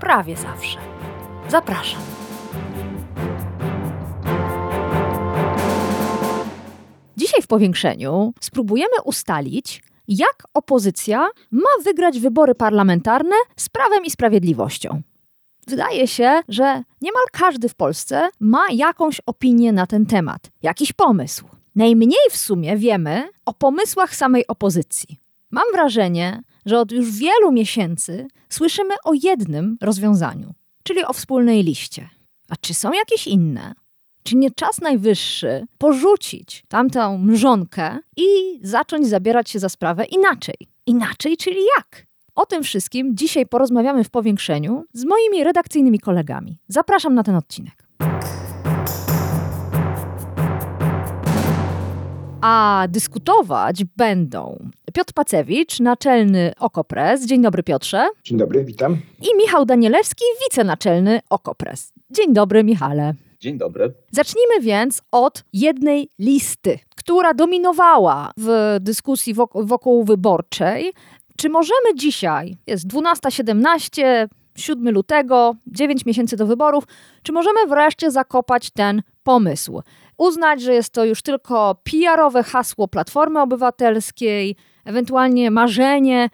prawie zawsze. Zapraszam. Dzisiaj w powiększeniu spróbujemy ustalić, jak opozycja ma wygrać wybory parlamentarne z prawem i sprawiedliwością. Wydaje się, że niemal każdy w Polsce ma jakąś opinię na ten temat, jakiś pomysł. Najmniej w sumie wiemy o pomysłach samej opozycji. Mam wrażenie, że od już wielu miesięcy słyszymy o jednym rozwiązaniu, czyli o wspólnej liście. A czy są jakieś inne? Czy nie czas najwyższy porzucić tamtą mrzonkę i zacząć zabierać się za sprawę inaczej? Inaczej, czyli jak? O tym wszystkim dzisiaj porozmawiamy w powiększeniu z moimi redakcyjnymi kolegami. Zapraszam na ten odcinek. A dyskutować będą Piotr Pacewicz, naczelny Okopres. Dzień dobry Piotrze. Dzień dobry, witam. I Michał Danielewski, wicenaczelny Okopres. Dzień dobry Michale. Dzień dobry. Zacznijmy więc od jednej listy, która dominowała w dyskusji wokół, wokół wyborczej. Czy możemy dzisiaj, jest 12.17, 7 lutego, 9 miesięcy do wyborów, czy możemy wreszcie zakopać ten pomysł? Uznać, że jest to już tylko PR-owe hasło Platformy Obywatelskiej, ewentualnie marzenie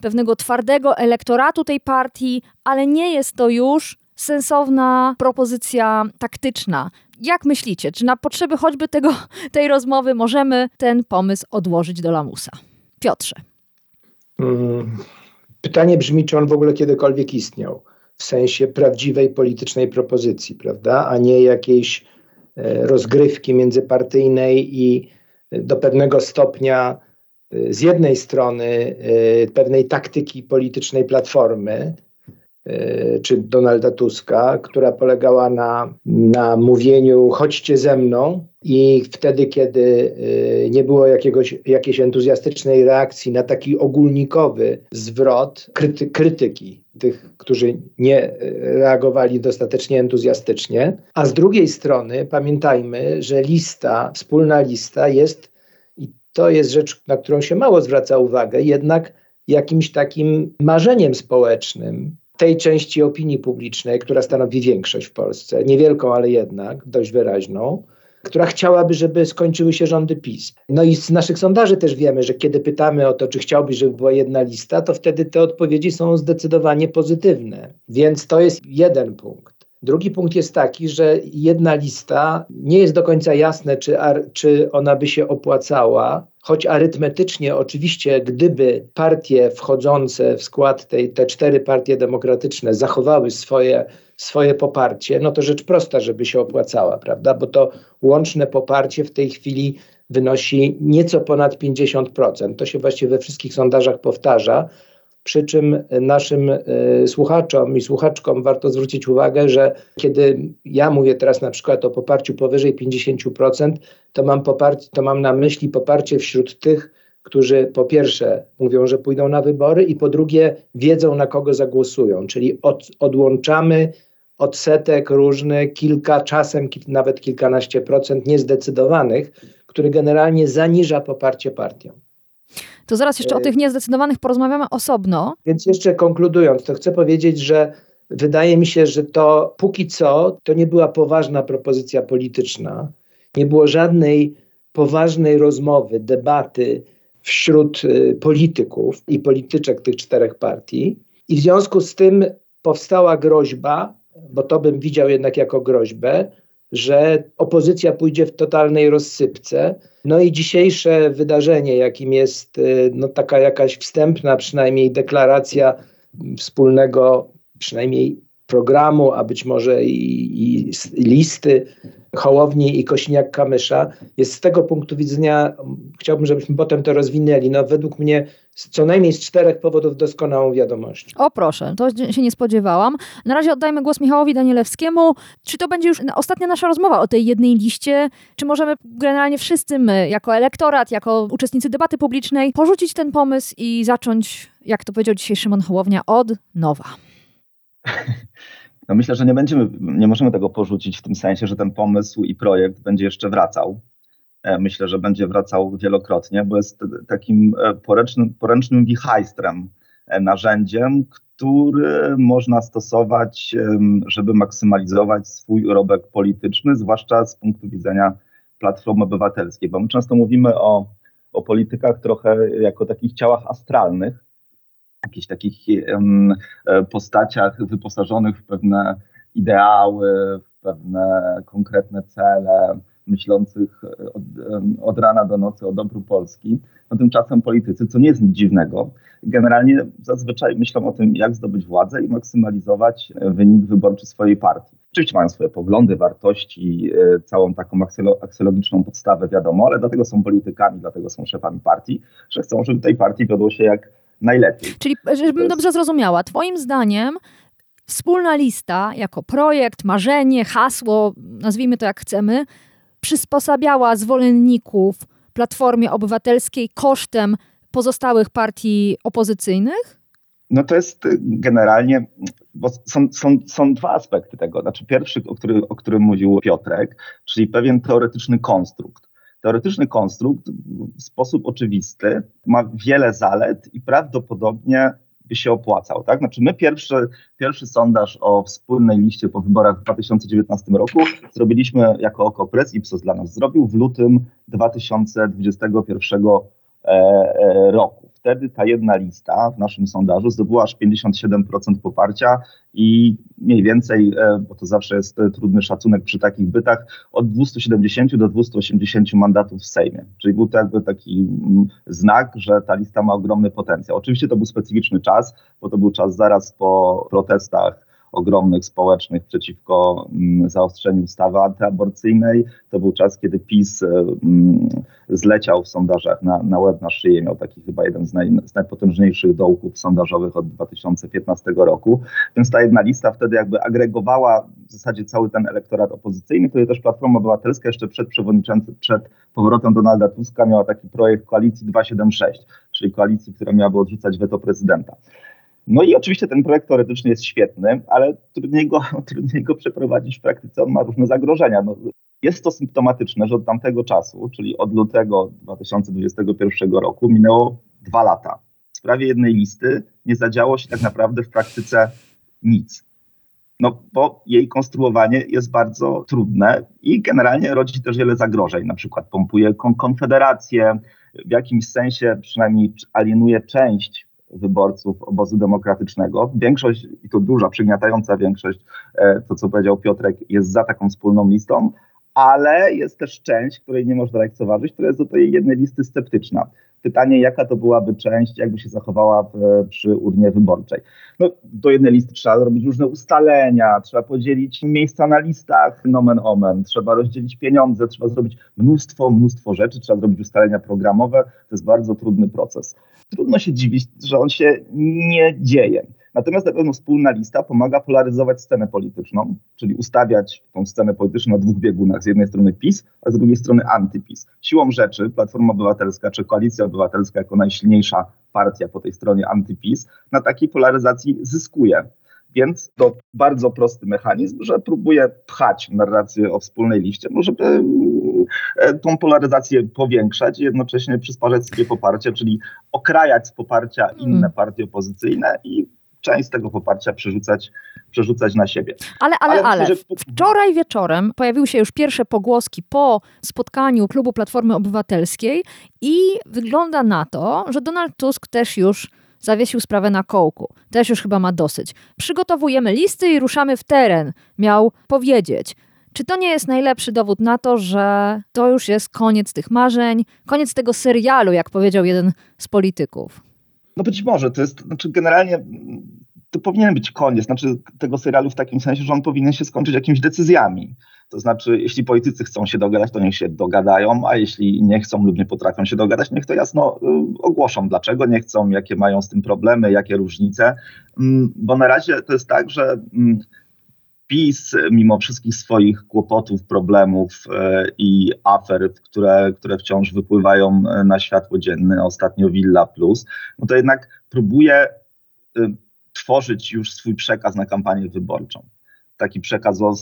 pewnego twardego elektoratu tej partii, ale nie jest to już sensowna propozycja taktyczna. Jak myślicie, czy na potrzeby choćby tego, tej rozmowy możemy ten pomysł odłożyć do lamusa? Piotrze. Mm, pytanie brzmi, czy on w ogóle kiedykolwiek istniał w sensie prawdziwej politycznej propozycji, prawda, a nie jakiejś rozgrywki międzypartyjnej i do pewnego stopnia e, z jednej strony e, pewnej taktyki politycznej platformy, E, czy Donalda Tuska, która polegała na, na mówieniu chodźcie ze mną. I wtedy, kiedy e, nie było jakiegoś, jakiejś entuzjastycznej reakcji na taki ogólnikowy zwrot kryty, krytyki tych, którzy nie reagowali dostatecznie entuzjastycznie, a z drugiej strony pamiętajmy, że lista, wspólna lista jest, i to jest rzecz, na którą się mało zwraca uwagę, jednak jakimś takim marzeniem społecznym, tej części opinii publicznej, która stanowi większość w Polsce, niewielką, ale jednak dość wyraźną, która chciałaby, żeby skończyły się rządy PiS. No i z naszych sondaży też wiemy, że kiedy pytamy o to, czy chciałbyś, żeby była jedna lista, to wtedy te odpowiedzi są zdecydowanie pozytywne. Więc to jest jeden punkt. Drugi punkt jest taki, że jedna lista nie jest do końca jasne, czy, czy ona by się opłacała, choć arytmetycznie oczywiście, gdyby partie wchodzące w skład tej, te cztery partie demokratyczne zachowały swoje, swoje poparcie, no to rzecz prosta, żeby się opłacała, prawda? Bo to łączne poparcie w tej chwili wynosi nieco ponad 50%. To się właściwie we wszystkich sondażach powtarza. Przy czym naszym y, słuchaczom i słuchaczkom warto zwrócić uwagę, że kiedy ja mówię teraz na przykład o poparciu powyżej 50%, to mam, poparcie, to mam na myśli poparcie wśród tych, którzy po pierwsze mówią, że pójdą na wybory, i po drugie wiedzą, na kogo zagłosują, czyli od, odłączamy odsetek różny, kilka, czasem nawet kilkanaście procent niezdecydowanych, który generalnie zaniża poparcie partią. To zaraz jeszcze o tych niezdecydowanych porozmawiamy osobno. Więc jeszcze konkludując, to chcę powiedzieć, że wydaje mi się, że to póki co to nie była poważna propozycja polityczna. Nie było żadnej poważnej rozmowy, debaty wśród y, polityków i polityczek tych czterech partii. I w związku z tym powstała groźba, bo to bym widział jednak jako groźbę, że opozycja pójdzie w totalnej rozsypce. No i dzisiejsze wydarzenie, jakim jest y, no, taka jakaś wstępna przynajmniej deklaracja wspólnego, przynajmniej programu, a być może i, i listy Hołowni i Kośniak-Kamysza jest z tego punktu widzenia, chciałbym, żebyśmy potem to rozwinęli, no według mnie co najmniej z czterech powodów doskonałą wiadomość. O proszę, to się nie spodziewałam. Na razie oddajmy głos Michałowi Danielewskiemu. Czy to będzie już ostatnia nasza rozmowa o tej jednej liście? Czy możemy generalnie wszyscy my, jako elektorat, jako uczestnicy debaty publicznej, porzucić ten pomysł i zacząć, jak to powiedział dzisiaj Szymon Hołownia, od nowa? No myślę, że nie będziemy, nie możemy tego porzucić w tym sensie, że ten pomysł i projekt będzie jeszcze wracał. E, myślę, że będzie wracał wielokrotnie, bo jest takim e, poręcznym, poręcznym wichajstrem, e, narzędziem, który można stosować, żeby maksymalizować swój urobek polityczny, zwłaszcza z punktu widzenia Platformy Obywatelskiej, bo my często mówimy o, o politykach trochę jako takich ciałach astralnych, jakichś takich postaciach wyposażonych w pewne ideały, w pewne konkretne cele, myślących e, od, od, rana do nocy o dobru Polski. No tymczasem politycy, co nie jest nic dziwnego, generalnie zazwyczaj myślą o tym, jak zdobyć władzę i maksymalizować e, wynik wyborczy swojej partii. Oczywiście mają swoje poglądy, wartości, e, całą taką aksjologiczną podstawę, wiadomo, ale dlatego są politykami, dlatego są szefami partii, że chcą, żeby tej partii wiodło się jak najlepiej. Czyli, żebym jest... dobrze zrozumiała, Twoim zdaniem wspólna lista jako projekt, marzenie, hasło, nazwijmy to jak chcemy, przysposabiała zwolenników Platformie Obywatelskiej kosztem pozostałych partii opozycyjnych? No to jest y, generalnie, bo są, są, są dwa aspekty tego. Znaczy pierwszy, o, który, o którym mówił Piotrek, czyli pewien teoretyczny konstrukt. Teoretyczny konstrukt w sposób oczywisty ma wiele zalet i prawdopodobnie by się opłacał. Tak? Znaczy my pierwszy, pierwszy sondaż o wspólnej liście po wyborach w 2019 roku zrobiliśmy jako OKO.press, Ipsos dla nas zrobił w lutym 2021 e, e, roku wtedy ta jedna lista w naszym sondażu zdobyła aż 57% poparcia i mniej więcej, e, bo to zawsze jest e, trudny szacunek przy takich bytach, od 270 do 280 mandatów w Sejmie. Czyli był to jakby taki mm, znak, że ta lista ma ogromny potencjał. Oczywiście to był specyficzny czas, bo to był czas zaraz po protestach ogromnych społecznych przeciwko mm, zaostrzeniu ustawy antyaborcyjnej. To był czas, kiedy PiS e, mm, zleciał w sondażach na, na łeb na szyję. Miał taki chyba jeden z, naj, z najpotężniejszych dołków sondażowych od 2015 roku. Więc ta jedna lista wtedy jakby agregowała w zasadzie cały ten elektorat opozycyjny, który też Platforma Obywatelska jeszcze przed przewodniczącym, przed powrotem Donalda Tuska miała taki projekt koalicji 276, czyli koalicji, która miałaby odrzucać weto prezydenta. No i oczywiście ten projekt teoretyczny jest świetny, ale trudniej go, trudniej go przeprowadzić w praktyce, on ma różne zagrożenia. No, jest to symptomatyczne, że od tamtego czasu, czyli od lutego 2021 roku, minęło dwa lata. W sprawie jednej listy nie zadziało się tak naprawdę w praktyce nic. No, bo jej konstruowanie jest bardzo trudne i generalnie rodzi też wiele zagrożeń. Na przykład pompuje konfederację, w jakimś sensie przynajmniej alienuje część wyborców obozu demokratycznego. Większość, i to duża, przygniatająca większość, e, to co powiedział Piotrek, jest za taką wspólną listą, ale jest też część, której nie można lekceważyć, która jest do tej jednej listy sceptyczna. Pytanie, jaka to byłaby część, jakby się zachowała w, przy urnie wyborczej. No, do jednej listy trzeba zrobić różne ustalenia, trzeba podzielić miejsca na listach, nomen omen, trzeba rozdzielić pieniądze, trzeba zrobić mnóstwo, mnóstwo rzeczy, trzeba zrobić ustalenia programowe. To jest bardzo trudny proces. Trudno się dziwić, że on się nie dzieje. Natomiast na pewno wspólna lista pomaga polaryzować scenę polityczną, czyli ustawiać tą scenę polityczną na dwóch biegunach. Z jednej strony PiS, a z drugiej strony antyPiS. Siłą rzeczy Platforma Obywatelska czy Koalicja Obywatelska jako najsilniejsza partia po tej stronie antyPiS na takiej polaryzacji zyskuje. Więc to bardzo prosty mechanizm, że próbuje pchać narrację o wspólnej liście, no żeby tą polaryzację powiększać i jednocześnie przysparzać sobie poparcie, czyli okrajać z poparcia inne mm. partie opozycyjne i część tego poparcia przerzucać, przerzucać na siebie. Ale, ale, ale. ale. Myślę, że... Wczoraj wieczorem pojawiły się już pierwsze pogłoski po spotkaniu klubu Platformy Obywatelskiej i wygląda na to, że Donald Tusk też już zawiesił sprawę na kołku. Też już chyba ma dosyć. Przygotowujemy listy i ruszamy w teren, miał powiedzieć. Czy to nie jest najlepszy dowód na to, że to już jest koniec tych marzeń, koniec tego serialu, jak powiedział jeden z polityków? No być może, to jest, znaczy generalnie to powinien być koniec znaczy, tego serialu w takim sensie, że on powinien się skończyć jakimiś decyzjami. To znaczy, jeśli politycy chcą się dogadać, to niech się dogadają, a jeśli nie chcą lub nie potrafią się dogadać, niech to jasno y, ogłoszą, dlaczego nie chcą, jakie mają z tym problemy, jakie różnice. Mm, bo na razie to jest tak, że mm, PiS, mimo wszystkich swoich kłopotów, problemów e, i afer, które, które wciąż wypływają e, na światło dzienne, ostatnio Villa Plus, no to jednak próbuje y, tworzyć już swój przekaz na kampanię wyborczą taki przekaz o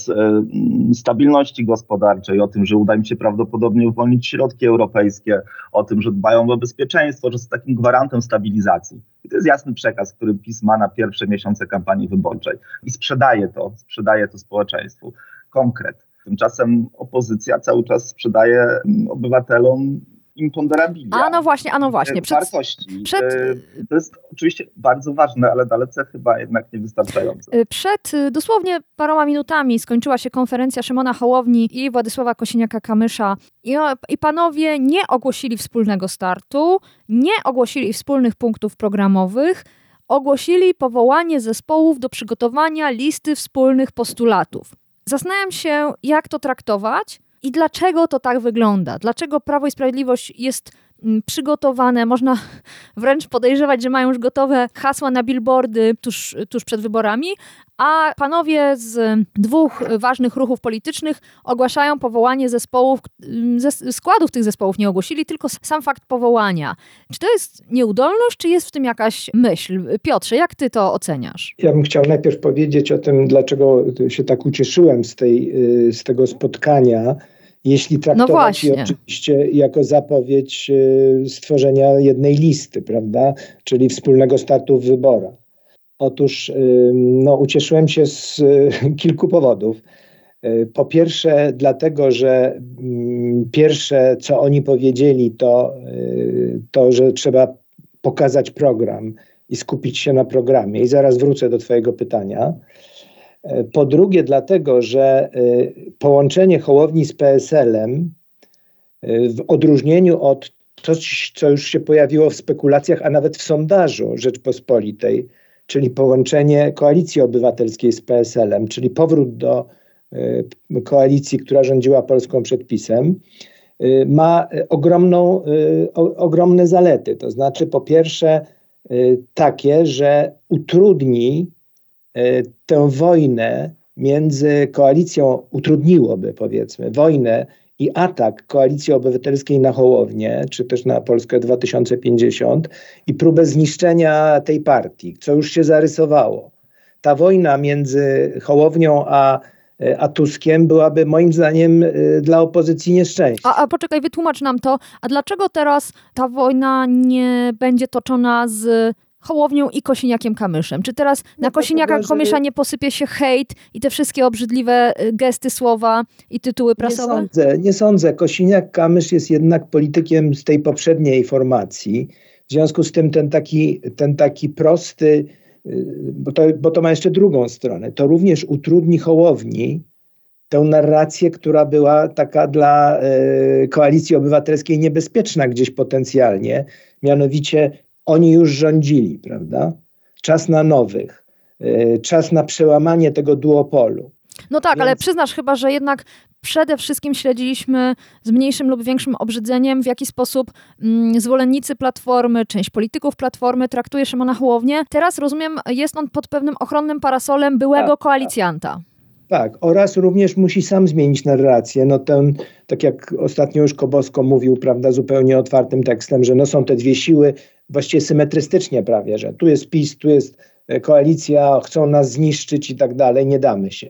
stabilności gospodarczej, o tym, że uda im się prawdopodobnie uwolnić środki europejskie, o tym, że dbają o bezpieczeństwo, że są takim gwarantem stabilizacji. I to jest jasny przekaz, który PiS ma na pierwsze miesiące kampanii wyborczej i sprzedaje to, sprzedaje to społeczeństwu. Konkret. Tymczasem opozycja cały czas sprzedaje mm, obywatelom imponderabilia. A no właśnie, a no właśnie. Przed, wartości. Przed, e, to jest oczywiście bardzo ważne, ale dalece chyba jednak niewystarczające. E, przed e, dosłownie paroma minutami skończyła się konferencja Szymona Hołowni i Władysława Kosiniaka-Kamysza i, i panowie nie ogłosili wspólnego startu, nie ogłosili wspólnych punktów programowych, ogłosili powołanie zespołów do przygotowania listy wspólnych postulatów. Zastanawiam się, jak to traktować, i dlaczego to tak wygląda? Dlaczego Prawo i Sprawiedliwość jest przygotowane, można wręcz podejrzewać, że mają już gotowe hasła na billboardy tuż, tuż przed wyborami, a panowie z dwóch ważnych ruchów politycznych ogłaszają powołanie zespołów, mm, ze składów tych zespołów nie ogłosili, tylko sam fakt powołania. Czy to jest nieudolność, czy jest w tym jakaś myśl? Piotrze, jak ty to oceniasz? Ja bym chciał najpierw powiedzieć o tym, dlaczego się tak ucieszyłem z, tej, y, z tego spotkania jeśli traktować no je oczywiście jako zapowiedź y, stworzenia jednej listy, prawda, czyli wspólnego startu w wyborach. Otóż y, no, ucieszyłem się z y, kilku powodów. Po pierwsze, dlatego, że mm, pierwsze, co oni powiedzieli, to, to, że trzeba pokazać program i skupić się na programie. I zaraz wrócę do Twojego pytania. Po drugie, dlatego, że y, połączenie Hołowni z PSL-em y, w odróżnieniu od coś, co już się pojawiło w spekulacjach, a nawet w sondażu Rzeczpospolitej, czyli połączenie koalicji obywatelskiej z PSL-em, czyli powrót do y, koalicji, która rządziła Polską przed PiSem, ma ogromną, ogromne zalety. To znaczy, po pierwsze, takie, że utrudni tę wojnę między koalicją, utrudniłoby powiedzmy, wojnę i atak koalicji obywatelskiej na Hołownię, czy też na Polskę 2050 i próbę zniszczenia tej partii, co już się zarysowało. Ta wojna między Hołownią a e, a Tuskiem byłaby moim zdaniem e, dla opozycji nieszczęście. A, a poczekaj, wytłumacz nam to. A dlaczego teraz ta wojna nie będzie toczona z Hołownią i Kosiniakiem Kamyszem. Czy teraz no na Kosiniaka Kamysza nie posypie się hejt i te wszystkie obrzydliwe y, gesty, słowa i tytuły prasowe? Nie sądzę, nie sądzę. Kosiniak Kamysz jest jednak politykiem z tej poprzedniej formacji. W związku z tym ten taki, ten taki prosty, y, bo to, bo to ma jeszcze drugą stronę, to również utrudni Hołowni tę narrację, która była taka dla y, koalicji obywatelskiej niebezpieczna gdzieś potencjalnie, mianowicie oni już rządzili, prawda? Czas na nowych, y, czas na przełamanie tego duopolu. No tak, Więc... ale przyznasz chyba, że jednak przede wszystkim śledziliśmy z mniejszym lub większym obrzydzeniem, w jaki sposób mm, zwolennicy Platformy, część polityków Platformy traktuje Szymona Hołownię. Teraz rozumiem, jest on pod pewnym ochronnym parasolem byłego tak, koalicjanta. Tak. Tak, oraz również musi sam zmienić narrację. No ten, tak jak ostatnio już Kobosko mówił, prawda, zupełnie otwartym tekstem, że no są te dwie siły właściwie symetrystycznie prawie, że tu jest PiS, tu jest e, koalicja, chcą nas zniszczyć i tak dalej, nie damy się.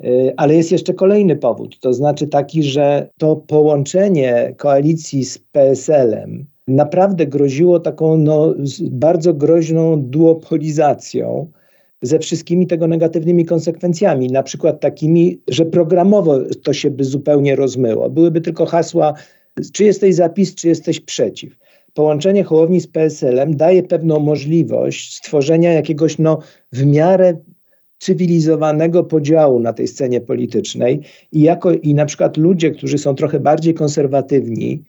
E, ale jest jeszcze kolejny powód, to znaczy taki, że to połączenie koalicji z PSL-em naprawdę groziło taką no, bardzo groźną duopolizacją ze wszystkimi tego negatywnymi konsekwencjami, na przykład takimi, że programowo to się by zupełnie rozmyło. Byłyby tylko hasła, czy jesteś za PiS, czy jesteś przeciw. Połączenie Hołowni z PSL-em daje pewną możliwość stworzenia jakiegoś no, w miarę cywilizowanego podziału na tej scenie politycznej i, jako, i na przykład ludzie, którzy są trochę bardziej konserwatywni,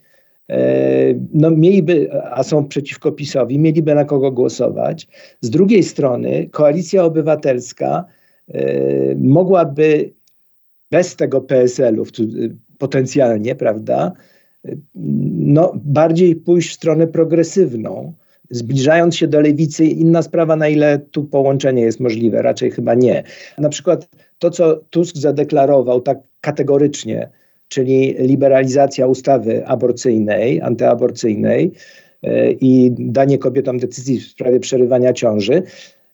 no mieliby, a są przeciwko PiSowi, mieliby na kogo głosować. Z drugiej strony koalicja obywatelska mogłaby bez tego PSL-u potencjalnie, prawda, no, bardziej pójść w stronę progresywną, zbliżając się do lewicy. Inna sprawa, na ile tu połączenie jest możliwe, raczej chyba nie. Na przykład to, co Tusk zadeklarował tak kategorycznie, czyli liberalizacja ustawy aborcyjnej, antyaborcyjnej e, i danie kobietom decyzji w sprawie przerywania ciąży,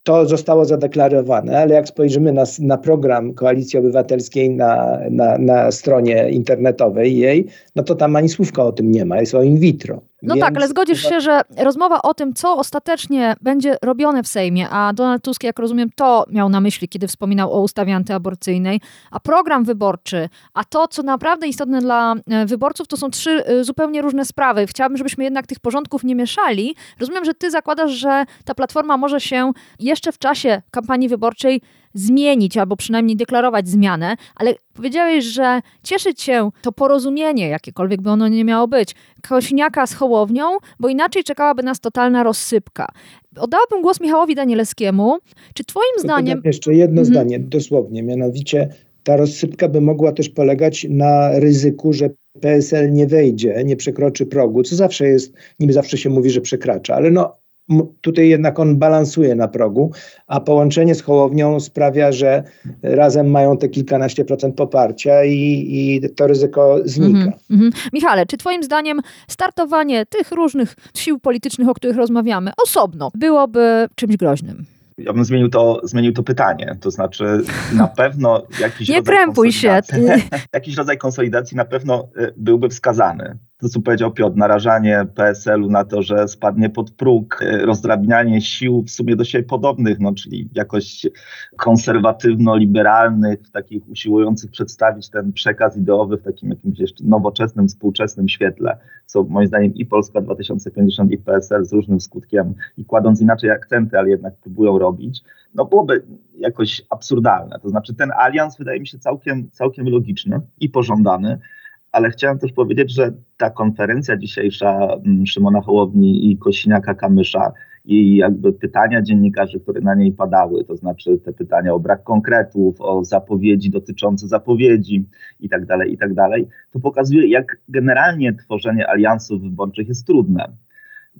to zostało zadeklarowane, ale jak spojrzymy na, na program Koalicji Obywatelskiej na, na, na stronie internetowej jej, no to tam ani słówka o tym nie ma, jest o in vitro. No Więc tak, ale zgodzisz się, że rozmowa o tym, co ostatecznie będzie robione w Sejmie, a Donald Tusk, jak rozumiem, to miał na myśli, kiedy wspominał o ustawie antyaborcyjnej, a program wyborczy, a to, co naprawdę istotne dla e, wyborców, to są trzy e, zupełnie różne sprawy. Chciałabym, żebyśmy jednak tych porządków nie mieszali. Rozumiem, że ty zakładasz, że ta platforma może się jeszcze w czasie kampanii wyborczej zmienić albo przynajmniej deklarować zmianę, ale powiedziałeś, że cieszyć się to porozumienie, jakiekolwiek by ono nie miało być, Kośniaka z Hołownią, bo inaczej czekałaby nas totalna rozsypka. Oddałabym głos Michałowi Danielewskiemu. Czy twoim zdaniem... Jeszcze jedno mhm. zdanie, dosłownie, mianowicie ta rozsypka by mogła też polegać na ryzyku, że PSL nie wejdzie, nie przekroczy progu, co zawsze jest, niby zawsze się mówi, że przekracza, ale no tutaj jednak on balansuje na progu, a połączenie z Hołownią sprawia, że razem mają te kilkanaście procent poparcia i, i to ryzyko znika. Mm -hmm. Michale, czy twoim zdaniem startowanie tych różnych sił politycznych, o których rozmawiamy, osobno byłoby czymś groźnym? ja bym zmienił to, zmienił to pytanie. To znaczy, na pewno jakiś Nie krępuj się. jakiś rodzaj konsolidacji na pewno y, byłby wskazany to co powiedział Piotr, narażanie PSL-u na to, że spadnie pod próg, e, rozdrabnianie sił w sumie do siebie podobnych, no, czyli jakoś konserwatywno-liberalnych, takich usiłujących przedstawić ten przekaz ideowy w takim jakimś jeszcze nowoczesnym, współczesnym świetle, co moim zdaniem i Polska 2050 i PSL z różnym skutkiem i kładąc inaczej akcenty, ale jednak próbują robić, no byłoby jakoś absurdalne. To znaczy ten alians wydaje mi się całkiem, całkiem logiczny i pożądany, ale chciałem też powiedzieć, że ta konferencja dzisiejsza mm, Szymona Hołowni i Kosiniaka-Kamysza i jakby pytania dziennikarzy, które na niej padały, to znaczy te pytania o brak konkretów, o zapowiedzi dotyczące zapowiedzi i tak dalej, i tak dalej, to pokazuje, jak generalnie tworzenie aliansów wyborczych jest trudne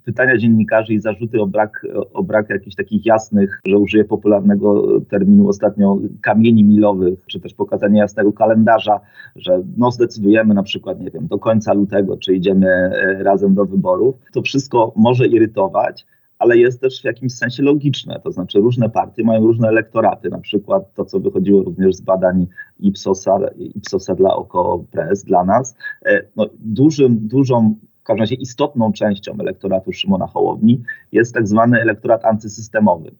pytania dziennikarzy i zarzuty o brak, o brak jakichś takich jasnych, że użyję popularnego terminu ostatnio, kamieni milowych, czy też pokazanie jasnego kalendarza, że no zdecydujemy na przykład, nie wiem, do końca lutego, czy idziemy e, razem do wyborów. To wszystko może irytować, ale jest też w jakimś sensie logiczne. To znaczy różne partie mają różne elektoraty, na przykład to, co wychodziło również z badań Ipsosa, Ipsosa dla OKO Press, dla nas. E, no, dużym, dużą w każdym razie istotną częścią elektoratu Szymona Hołowni jest tak zwany elektorat antysystemowy,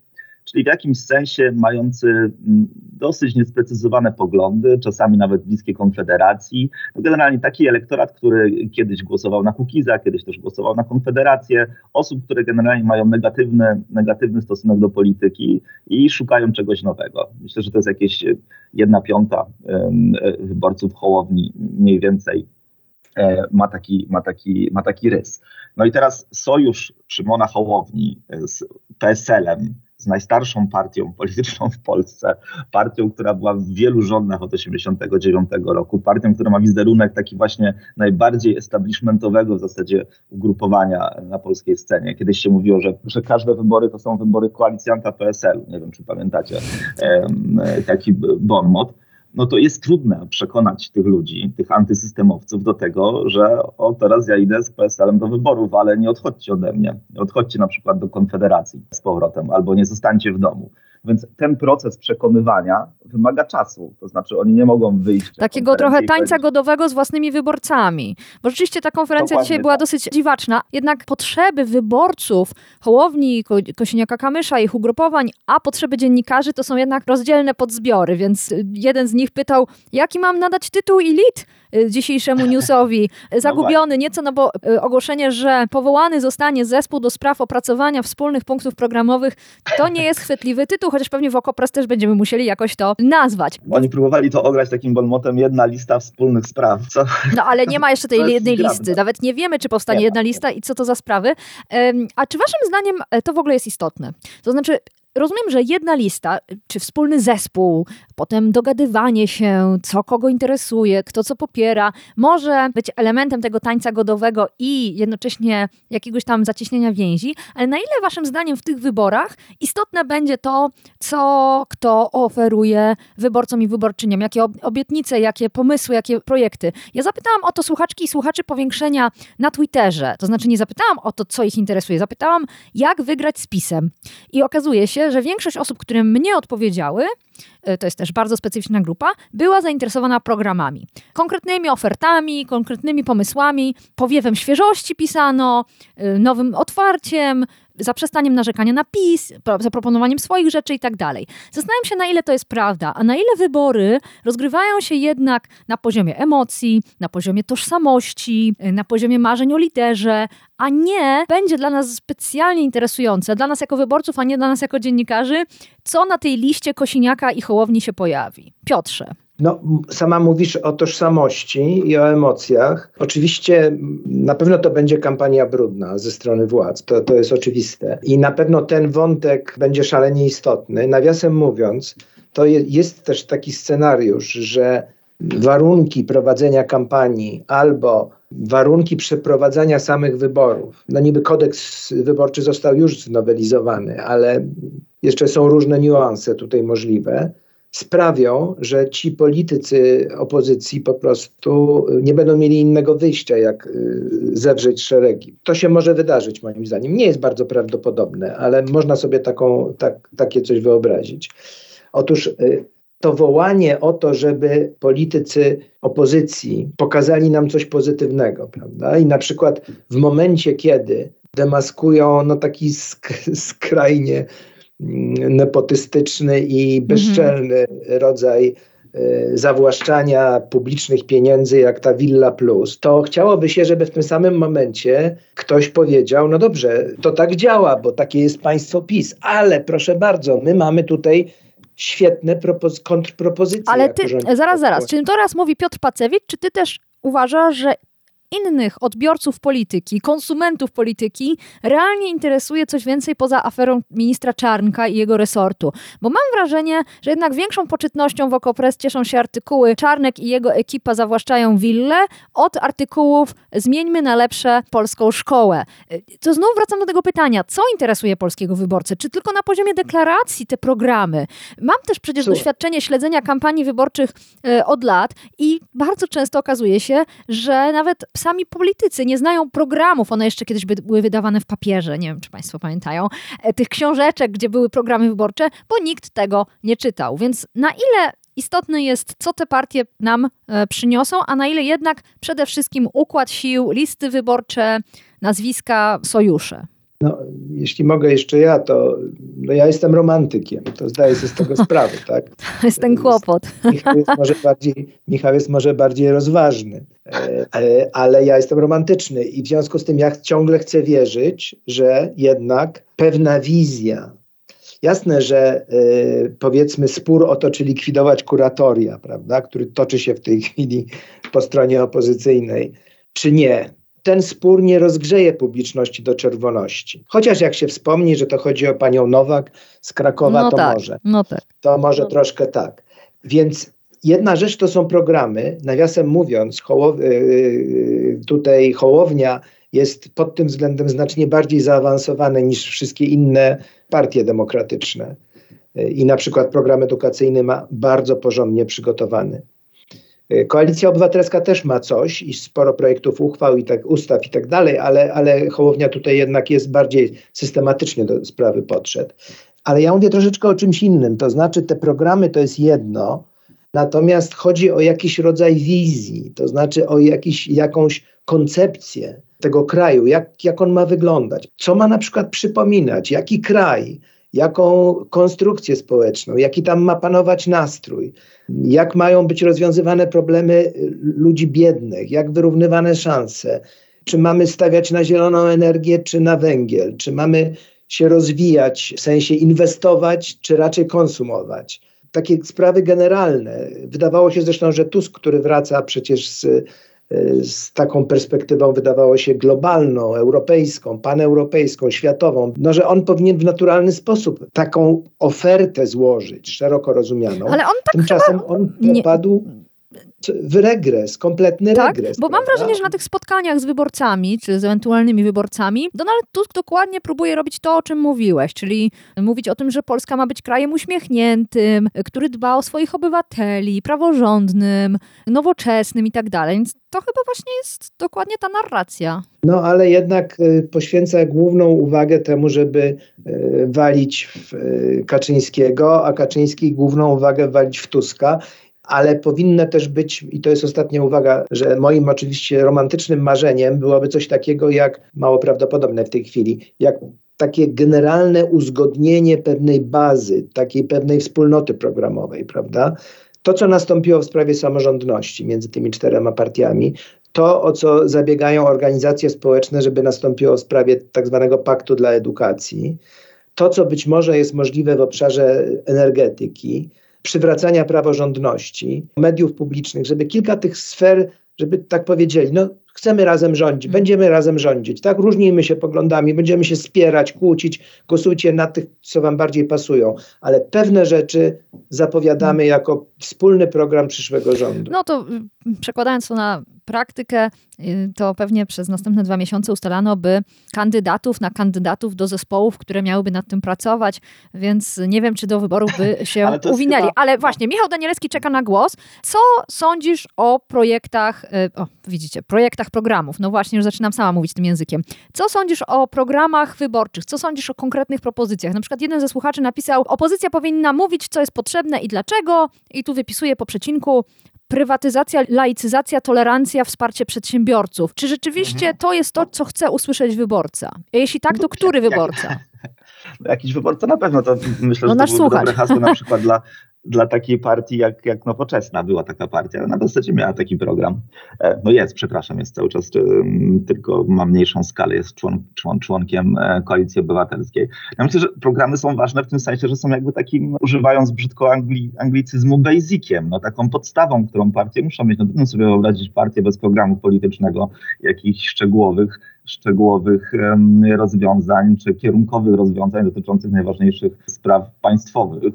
czyli w jakimś sensie mający mm, dosyć niesprecyzowane poglądy, czasami nawet bliskie Konfederacji. No generalnie taki elektorat, który kiedyś głosował na Kukiza, kiedyś też głosował na Konfederację, osób, które generalnie mają negatywny, negatywny stosunek do polityki i szukają czegoś nowego. Myślę, że to jest jakieś jedna piąta wyborców Hołowni mniej więcej ma taki, ma, taki, ma taki rys. No i teraz sojusz Szymona Hołowni z PSL-em, z najstarszą partią polityczną w Polsce, partią, która była w wielu rządach od 1989 roku, partią, która ma wizerunek taki właśnie najbardziej establishmentowego w zasadzie ugrupowania na polskiej scenie. Kiedyś się mówiło, że, że każde wybory to są wybory koalicjanta PSL. Nie wiem, czy pamiętacie taki bon mot no to jest trudne przekonać tych ludzi, tych antysystemowców do tego, że o teraz ja idę z PSL-em do wyborów, ale nie odchodźcie ode mnie. Nie odchodźcie na przykład do Konfederacji z powrotem albo nie zostańcie w domu. Więc ten proces przekonywania wymaga czasu. To znaczy oni nie mogą wyjść. Takiego trochę tańca godowego z własnymi wyborcami. Bo rzeczywiście ta konferencja Dokładnie dzisiaj była tak. dosyć dziwaczna. Jednak potrzeby wyborców Hołowni, Kosiniaka-Kamysza, ich ugrupowań, a potrzeby dziennikarzy to są jednak rozdzielne podzbiory. Więc jeden z nich pytał, jaki mam nadać tytuł i lit dzisiejszemu newsowi. Zagubiony nieco, no bo y, ogłoszenie, że powołany zostanie zespół do spraw opracowania wspólnych punktów programowych, to nie jest chwytliwy tytuł, chociaż pewnie w Okopres też będziemy musieli jakoś to nazwać. Oni próbowali to ograć takim bonmotem jedna lista wspólnych spraw. Co? No ale nie ma jeszcze tej jednej listy. Nawet nie wiemy, czy powstanie jedna lista i co to za sprawy. A czy waszym zdaniem e, to w ogóle jest istotne? To znaczy, rozumiem, że jedna lista, czy wspólny zespół, potem dogadywanie się, co kogo interesuje, kto co popiera, może być elementem tego tańca godowego i jednocześnie jakiegoś tam zacieśnienia więzi, ale na ile waszym zdaniem w tych wyborach istotne będzie to, co kto oferuje wyborcom i wyborczyniom, jakie obietnice, jakie pomysły, jakie projekty. Ja zapytałam o to słuchaczki i słuchaczy powiększenia na Twitterze, to znaczy nie zapytałam o to, co ich interesuje, zapytałam, jak wygrać z PiSem. I okazuje się, się, że większość osób, które mnie odpowiedziały, e, to jest też bardzo specyficzna grupa, była zainteresowana programami. Konkretnymi ofertami, konkretnymi pomysłami, powiewem świeżości pisano, e, nowym otwarciem, zaprzestaniem narzekania na PiS, zaproponowaniem swoich rzeczy i tak dalej. Zastanawiam się, na ile to jest prawda, a na ile wybory rozgrywają się jednak na poziomie emocji, na poziomie tożsamości, na poziomie marzeń o liderze, a nie będzie dla nas specjalnie interesujące, dla nas jako wyborców, a nie dla nas jako dziennikarzy, co na tej liście Kosiniaka i Hołowni się pojawi. Piotrze. No, sama mówisz o tożsamości i o emocjach. Oczywiście na pewno to będzie kampania brudna ze strony władz, to, to jest oczywiste. I na pewno ten wątek będzie szalenie istotny. Nawiasem mówiąc, to je, jest też taki scenariusz, że warunki prowadzenia kampanii albo warunki przeprowadzania samych wyborów. No niby kodeks wyborczy został już znowelizowany, ale jeszcze są różne niuanse tutaj możliwe sprawią, że ci politycy opozycji po prostu nie będą mieli innego wyjścia, jak y, zewrzeć szeregi. To się może wydarzyć, moim zdaniem. Nie jest bardzo prawdopodobne, ale można sobie taką, tak, takie coś wyobrazić. Otóż y, to wołanie o to, żeby politycy opozycji pokazali nam coś pozytywnego, prawda? I na przykład w momencie, kiedy demaskują no, taki sk skrajnie nepotystyczny i mhm. bezczelny mhm. rodzaj e, zawłaszczania publicznych pieniędzy jak ta Villa Plus, to chciałoby się, żeby w tym samym momencie ktoś powiedział, no dobrze, to tak działa, bo takie jest państwo PiS, ale proszę bardzo, my mamy tutaj świetne kontrpropozycje. Ale ty, zaraz, zaraz, czy to raz mówi Piotr Pacewicz, czy ty też uważasz, że innych odbiorców polityki, konsumentów polityki realnie interesuje coś więcej poza aferą ministra Czarnka i jego resortu. Bo mam wrażenie, że jednak większą poczytnością w Okopres cieszą się artykuły Czarnek i jego ekipa zawłaszczają willę od artykułów Zmieńmy na lepsze polską szkołę. To znów wracam do tego pytania, co interesuje polskiego wyborcę? Czy tylko na poziomie deklaracji te programy? Mam też przecież Słuchaj. doświadczenie śledzenia kampanii wyborczych e, od lat i bardzo często okazuje się, że nawet sami politycy nie znają programów. One jeszcze kiedyś były wydawane w papierze, nie wiem czy Państwo pamiętają, e, tych książeczek, gdzie były programy wyborcze, bo nikt tego nie czytał. Więc na ile istotne jest, co te partie nam e, przyniosą, a na ile jednak przede wszystkim układ sił, listy wyborcze, nazwiska, sojusze. No, jeśli mogę jeszcze ja, to no ja jestem romantykiem, to zdaję sobie z tego sprawę, tak? To jest ten kłopot. Michał jest może bardziej, Michał jest może bardziej rozważny, e, e, ale ja jestem romantyczny i w związku z tym ja ciągle chcę wierzyć, że jednak pewna wizja, Jasne, że y, powiedzmy spór o to, czy likwidować kuratoria, prawda, który toczy się w tej chwili po stronie opozycyjnej, czy nie, ten spór nie rozgrzeje publiczności do czerwoności. Chociaż jak się wspomni, że to chodzi o panią Nowak z Krakowa, no to tak, może. No tak. To może no. troszkę tak. Więc jedna rzecz to są programy. Nawiasem mówiąc, Hołow, yy, tutaj Hołownia jest pod tym względem znacznie bardziej zaawansowane niż wszystkie inne partie demokratyczne. I na przykład program edukacyjny ma bardzo porządnie przygotowany. Y, Koalicja Obywatelska też ma coś i sporo projektów uchwał i tak, ustaw i tak dalej, ale, ale Hołownia tutaj jednak jest bardziej systematycznie do sprawy podszedł. Ale ja mówię troszeczkę o czymś innym, to znaczy te programy to jest jedno, natomiast chodzi o jakiś rodzaj wizji, to znaczy o jakiś, jakąś koncepcję tego kraju, jak, jak on ma wyglądać, co ma na przykład przypominać, jaki kraj, jaką konstrukcję społeczną, jaki tam ma panować nastrój, jak mają być rozwiązywane problemy ludzi biednych, jak wyrównywane szanse, czy mamy stawiać na zieloną energię, czy na węgiel, czy mamy się rozwijać, w sensie inwestować, czy raczej konsumować. Takie sprawy generalne. Wydawało się zresztą, że Tusk, który wraca przecież z z taką perspektywą wydawało się globalną, europejską, paneuropejską, światową, no, że on powinien w naturalny sposób taką ofertę złożyć, szeroko rozumianą. Ale on tak Tymczasem on popadł w regres, kompletny tak, regres. Bo mam wrażenie, że na tych spotkaniach z wyborcami, czy z ewentualnymi wyborcami, Donald Tusk dokładnie próbuje robić to, o czym mówiłeś, czyli mówić o tym, że Polska ma być krajem uśmiechniętym, który dba o swoich obywateli, praworządnym, nowoczesnym i tak dalej. Więc to chyba właśnie jest dokładnie ta narracja. No ale jednak y, poświęca główną uwagę temu, żeby y, walić w y, Kaczyńskiego, a Kaczyński główną uwagę walić w Tuska ale powinno też być, i to jest ostatnia uwaga, że moim oczywiście romantycznym marzeniem byłoby coś takiego jak, mało prawdopodobne w tej chwili, jak takie generalne uzgodnienie pewnej bazy, takiej pewnej wspólnoty programowej, prawda? To, co nastąpiło w sprawie samorządności między tymi czterema partiami, to, o co zabiegają organizacje społeczne, żeby nastąpiło w sprawie tak zwanego paktu dla edukacji, to, co być może jest możliwe w obszarze energetyki, przywracania praworządności, mediów publicznych, żeby kilka tych sfer, żeby tak powiedzieli, no chcemy razem rządzić, mm. będziemy razem rządzić, tak? Różnimy się poglądami, będziemy się spierać, kłócić, głosujcie na tych, co wam bardziej pasują, ale pewne rzeczy zapowiadamy mm. jako wspólny program przyszłego rządu. No to y, przekładając to na praktykę, y, to pewnie przez następne dwa miesiące ustalano by kandydatów na kandydatów do zespołów, które miałyby nad tym pracować, więc nie wiem, czy do wyborów by się ale uwinęli. Chyba... Ale właśnie, Michał Danielewski czeka na głos. Co sądzisz o projektach, y, o, widzicie, projektach programów? No właśnie, już zaczynam sama mówić tym językiem. Co sądzisz o programach wyborczych? Co sądzisz o konkretnych propozycjach? Na przykład jeden ze słuchaczy napisał, opozycja powinna mówić, co jest potrzebne i dlaczego, i tu wypisuje po przecinku, prywatyzacja, laicyzacja, tolerancja, wsparcie przedsiębiorców. Czy rzeczywiście mhm. to jest to, co chce usłyszeć wyborca? A jeśli tak, to no, który wyborca? Jakiś wyborca na pewno, to myślę, no, że to byłoby dobre hasło na przykład dla dla takiej partii jak, jak Nowoczesna była taka partia. Na zasadzie miała taki program. E, no jest, przepraszam, jest cały czas, tylko ma mniejszą skalę, jest człon, człon, członkiem e, Koalicji Obywatelskiej. Ja myślę, że programy są ważne w tym sensie, że są jakby takim, używając brzydko angli, anglicyzmu, basiciem, no taką podstawą, którą partie muszą mieć. No trudno sobie wyobrazić partię bez programu politycznego, jakichś szczegółowych, szczegółowych rozwiązań czy kierunkowych rozwiązań dotyczących najważniejszych spraw państwowych,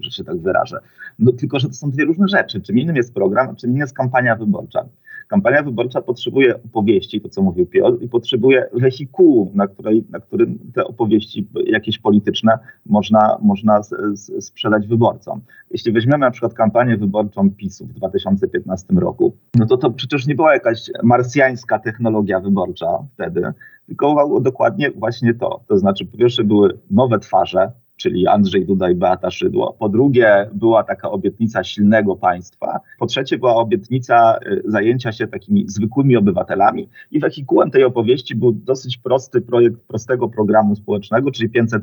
że, się tak wyrażę. No, tylko, że to są dwie różne rzeczy. Czym innym jest program, czym innym jest kampania wyborcza. Kampania wyborcza potrzebuje opowieści, to co mówił Piotr, i potrzebuje wehikułu, na, której, na którym te opowieści jakieś polityczne można, można sprzedać wyborcom. Jeśli weźmiemy na przykład kampanię wyborczą PiSu w 2015 roku, no to to przecież nie była jakaś marsjańska technologia wyborcza wtedy, tylko dokładnie właśnie to. To znaczy, po pierwsze były nowe twarze, czyli Andrzej Duda i Beata Szydło. Po drugie, była taka obietnica silnego państwa. Po trzecie, była obietnica y, zajęcia się takimi zwykłymi obywatelami. I wehikułem tej opowieści był dosyć prosty projekt prostego programu społecznego, czyli 500.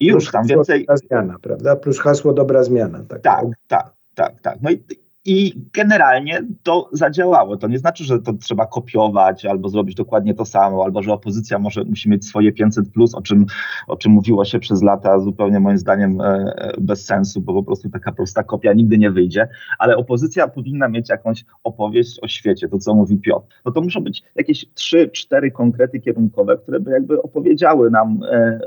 I już tam więcej. Dobra zmiana, prawda? Plus hasło dobra zmiana. Tak, tak, tak. tak, tak. No i i generalnie to zadziałało. To nie znaczy, że to trzeba kopiować albo zrobić dokładnie to samo, albo że opozycja może musi mieć swoje 500, plus, o czym, o czym mówiło się przez lata, zupełnie moim zdaniem e, e, bez sensu, bo po prostu taka prosta kopia nigdy nie wyjdzie. Ale opozycja powinna mieć jakąś opowieść o świecie, to co mówi Piotr. No to muszą być jakieś trzy, cztery konkrety kierunkowe, które by jakby opowiedziały nam, e,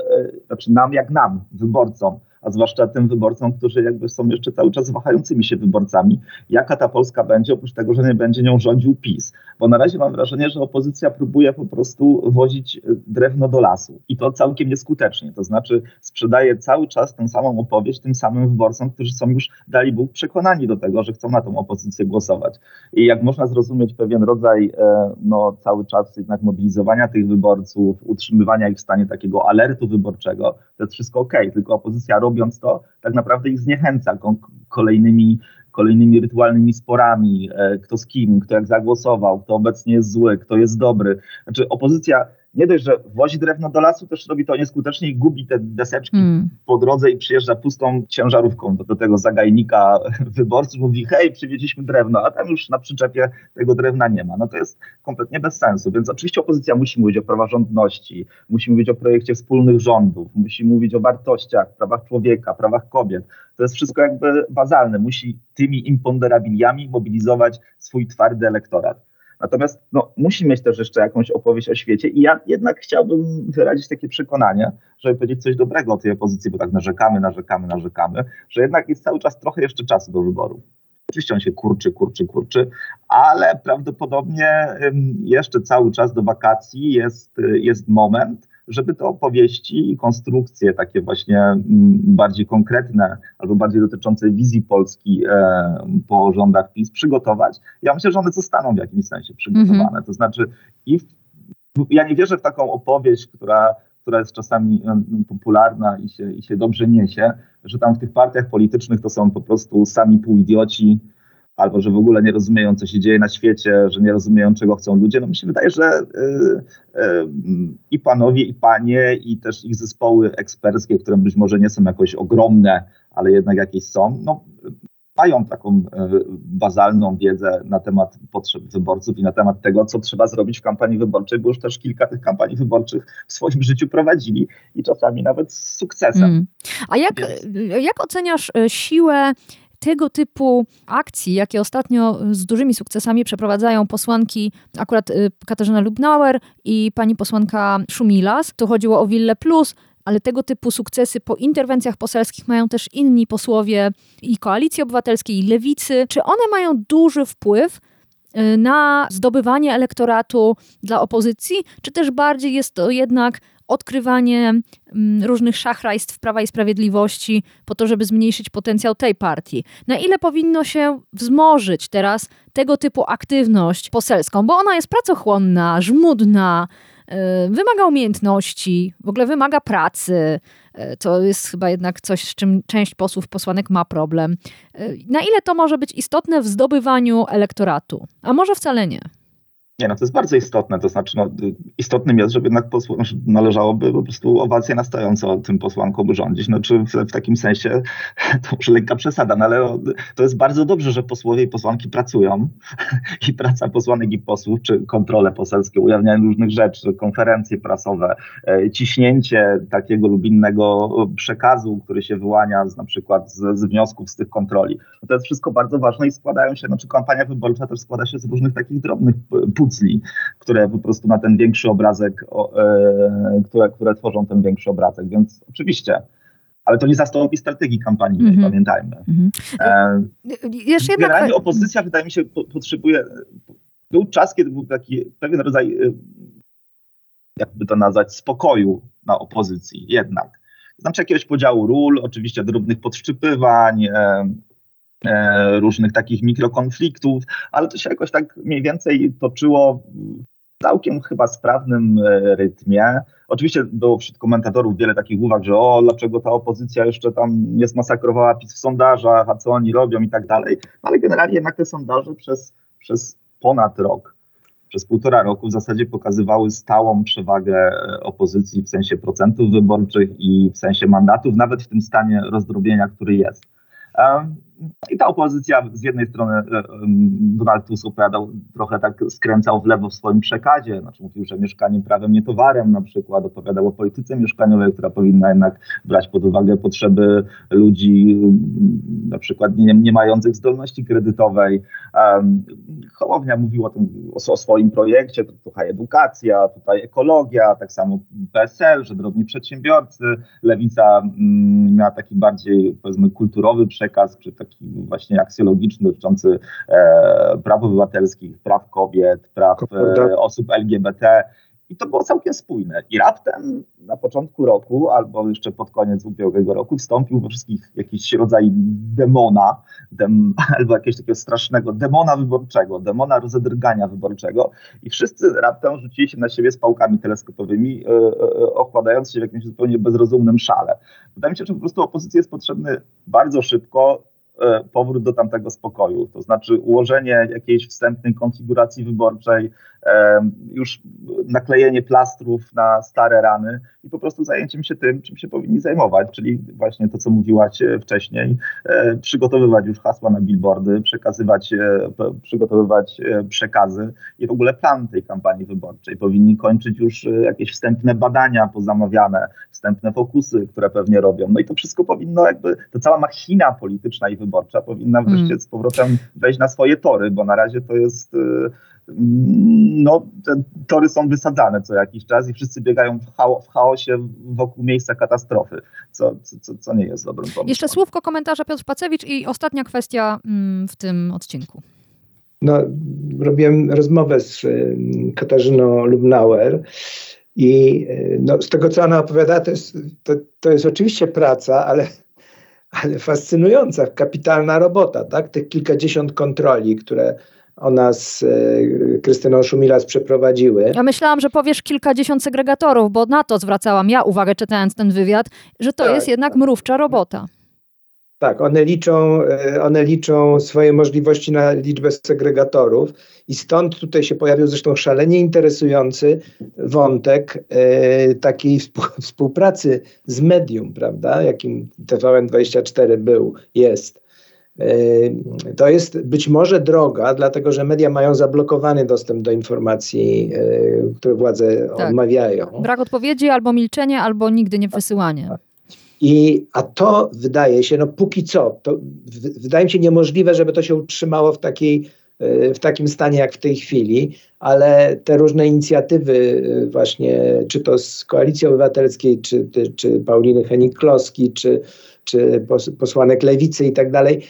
znaczy nam jak nam, wyborcom, a zwłaszcza tym wyborcom, którzy jakby są jeszcze cały czas wahającymi się wyborcami, jaka ta Polska będzie, oprócz tego, że nie będzie nią rządził PiS. Bo na razie mam wrażenie, że opozycja próbuje po prostu wozić e, drewno do lasu i to całkiem nieskutecznie. To znaczy sprzedaje cały czas tę samą opowieść tym samym wyborcom, którzy są już, dali Bóg, przekonani do tego, że chcą na tą opozycję głosować. I jak można zrozumieć pewien rodzaj e, no, cały czas jednak mobilizowania tych wyborców, utrzymywania ich w stanie takiego alertu wyborczego, to jest wszystko ok, tylko opozycja robi robiąc to, tak naprawdę ich zniechęca kolejnymi, kolejnymi rytualnymi sporami, e, kto z kim, kto jak zagłosował, kto obecnie jest zły, kto jest dobry. Znaczy opozycja nie dość, że wozi drewno do lasu, też robi to nieskutecznie i gubi te deseczki mm. po drodze i przyjeżdża pustą ciężarówką do, do tego zagajnika wyborców, mówi hej, przywieźliśmy drewno, a tam już na przyczepie tego drewna nie ma. No to jest kompletnie bez sensu, więc oczywiście opozycja musi mówić o praworządności, musi mówić o projekcie wspólnych rządów, musi mówić o wartościach, prawach człowieka, prawach kobiet. To jest wszystko jakby bazalne. Musi tymi imponderabiliami mobilizować swój twardy elektorat. Natomiast no, musi mieć też jeszcze jakąś opowieść o świecie i ja jednak chciałbym wyrazić takie przekonanie, żeby powiedzieć coś dobrego o tej opozycji, bo tak narzekamy, narzekamy, narzekamy, że jednak jest cały czas trochę jeszcze czasu do wyboru. Oczywiście on się kurczy, kurczy, kurczy, ale prawdopodobnie jeszcze cały czas do wakacji jest, jest moment, żeby te opowieści i konstrukcje takie właśnie mm, bardziej konkretne albo bardziej dotyczące wizji Polski e, po rządach PiS przygotować. Ja myślę, że one zostaną w jakimś sensie przygotowane. Mm -hmm. To znaczy i w, ja nie wierzę w taką opowieść, która która jest czasami popularna i się, i się dobrze niesie, że tam w tych partiach politycznych to są po prostu sami półidioci, albo że w ogóle nie rozumieją, co się dzieje na świecie, że nie rozumieją, czego chcą ludzie. No mi się wydaje, że y, y, i panowie, i panie, i też ich zespoły eksperckie, które być może nie są jakoś ogromne, ale jednak jakieś są, no, mają taką y, bazalną wiedzę na temat potrzeb wyborców i na temat tego, co trzeba zrobić w kampanii wyborczej, bo już też kilka tych kampanii wyborczych w swoim życiu prowadzili i czasami nawet z sukcesem. Mm. A jak, jak oceniasz siłę tego typu akcji, jakie ostatnio z dużymi sukcesami przeprowadzają posłanki, akurat y, Katarzyna Lubnauer i pani posłanka Szumilas, to chodziło o Wille Plus, ale tego typu sukcesy po interwencjach poselskich mają też inni posłowie i Koalicji Obywatelskiej, i Lewicy. Czy one mają duży wpływ y, na zdobywanie elektoratu dla opozycji, czy też bardziej jest to jednak odkrywanie mm, różnych szachrajstw Prawa i Sprawiedliwości po to, żeby zmniejszyć potencjał tej partii. Na ile powinno się wzmożyć teraz tego typu aktywność poselską, bo ona jest pracochłonna, żmudna, y, wymaga umiejętności, w ogóle wymaga pracy. Y, to jest chyba jednak coś, z czym część posłów, posłanek ma problem. Y, na ile to może być istotne w zdobywaniu elektoratu? A może wcale nie? Nie, no to jest bardzo istotne. To znaczy, no, istotnym jest, żeby jednak posł- znaczy, należałoby po prostu owację na stojąco tym posłankom rządzić. No, czy w, w, takim sensie to już lekka przesada, no, ale to jest bardzo dobrze, że posłowie i posłanki pracują i praca posłanek i posłów, czy kontrole poselskie, ujawnianie różnych rzeczy, konferencje prasowe, e, ciśnięcie takiego lub innego przekazu, który się wyłania z, na przykład z, z wniosków z tych kontroli. No, to jest wszystko bardzo ważne i składają się, znaczy kampania wyborcza też składa się z różnych takich drobnych które po prostu na ten większy obrazek, e, które, które tworzą ten większy obrazek. Więc oczywiście ale to nie zastąpi strategii kampanii, mm -hmm. pamiętajmy. Mm -hmm. Jedna Generalnie opozycja, wydaje mi się, po, potrzebuje. Był czas, kiedy był taki pewien rodzaj, e, jakby to nazwać, spokoju na opozycji jednak. Znaczy jakiegoś podziału ról, oczywiście drobnych podszczypywań, e, E, różnych takich mikrokonfliktów, ale to się jakoś tak mniej więcej toczyło w całkiem chyba sprawnym e, rytmie. Oczywiście było wśród komentatorów wiele takich uwag, że o, dlaczego ta opozycja jeszcze tam nie zmasakrowała PiS w sondażach, a co oni robią i tak dalej. No, ale generalnie jednak te sondaże przez, przez ponad rok, przez półtora roku w zasadzie pokazywały stałą przewagę e, opozycji w sensie procentów wyborczych i w sensie mandatów, nawet w tym stanie rozdrobienia, który jest. I ta opozycja z jednej strony e, Donald Tusk opowiadał, trochę tak skręcał w lewo w swoim przekazie, znaczy mówił, że mieszkanie prawem nie towarem na przykład, opowiadał o polityce mieszkaniowej, która powinna jednak brać pod uwagę potrzeby ludzi na przykład nie, nie mających zdolności kredytowej. Hołownia mówił o, tym, o, o swoim projekcie, tutaj edukacja, tutaj ekologia, tak samo PSL, że drobni przedsiębiorcy. Lewica miała taki bardziej powiedzmy kulturowy przekaz, czy taki właśnie aksjologiczny dotyczący e, praw obywatelskich, praw kobiet, praw e, osób LGBT. I to było całkiem spójne. I raptem na początku roku, albo jeszcze pod koniec ubiegłego roku, wstąpił we wszystkich jakiś rodzaj demona, dem, albo jakiegoś takiego strasznego demona wyborczego, demona rozedrgania wyborczego. I wszyscy raptem rzucili się na siebie z pałkami teleskopowymi, yy, yy, okładając się w jakimś zupełnie bezrozumnym szale. Wydaje mi się, że po prostu opozycji jest potrzebny bardzo szybko powrót do tamtego spokoju, to znaczy ułożenie jakiejś wstępnej konfiguracji wyborczej, już naklejenie plastrów na stare rany i po prostu zajęciem się tym, czym się powinni zajmować, czyli właśnie to, co mówiłaś e, wcześniej, e, przygotowywać już hasła na billboardy, przekazywać, przygotowywać przekazy i w ogóle plan tej kampanii wyborczej. Powinni kończyć już jakieś wstępne badania pozamawiane, wstępne fokusy, które pewnie robią. No i to wszystko powinno jakby, to cała machina polityczna i wyborcza powinna wreszcie mm. z powrotem wejść na swoje tory, bo na razie to jest no, te tory są wysadzane co jakiś czas i wszyscy biegają w, chao w chaosie wokół miejsca katastrofy, co, co, co nie jest dobrym pomysłem. Jeszcze słówko komentarza Piotr Pacewicz i ostatnia kwestia mm, w tym odcinku. No, robiłem rozmowę z y, Katarzyną Lubnauer i y, no, z tego, co ona opowiada, to jest, to, to jest oczywiście praca, ale ale fascynująca, kapitalna robota, tak? Tych kilkadziesiąt kontroli, które ona z e, Krystyną Szumilas przeprowadziły. Ja myślałam, że powiesz kilkadziesiąt segregatorów, bo na to zwracałam ja uwagę czytając ten wywiad, że to tak, jest jednak tak. mrówcza robota. Tak, one liczą, e, one liczą swoje możliwości na liczbę segregatorów i stąd tutaj się pojawił zresztą szalenie interesujący wątek e, takiej współpracy z medium, prawda, jakim TVN24 był, jest. To jest być może droga, dlatego że media mają zablokowany dostęp do informacji, e, które władze tak. odmawiają. Brak odpowiedzi albo milczenie, albo nigdy nie wysyłanie. I, a to wydaje się, no póki co, to w, wydaje mi się niemożliwe, żeby to się utrzymało w, takiej, e, w takim stanie jak w tej chwili, ale te różne inicjatywy e, właśnie, czy to z Koalicji Obywatelskiej, czy, czy Pauliny Henik-Kloski, czy, czy posłanek Lewicy i tak dalej,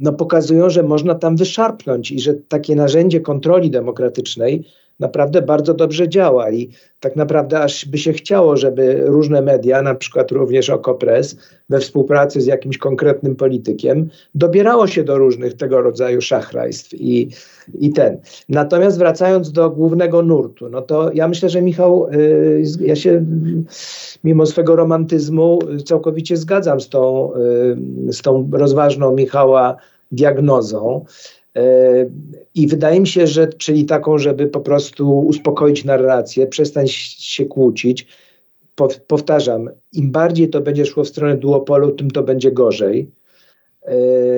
no pokazują, że można tam wyszarpnąć i że takie narzędzie kontroli demokratycznej naprawdę bardzo dobrze działa i tak naprawdę aż by się chciało, żeby różne media, na przykład również Okopres, we współpracy z jakimś konkretnym politykiem, dobierało się do różnych tego rodzaju szachrajstw i, i ten. Natomiast wracając do głównego nurtu, no to ja myślę, że Michał, y, ja się mimo swego romantyzmu całkowicie zgadzam z tą, y, z tą rozważną Michała diagnozą. E, I wydaje mi się, że czyli taką, żeby po prostu uspokoić narrację, przestać się kłócić. Powtarzam, im bardziej to będzie szło w stronę duopolu, tym to będzie gorzej. E,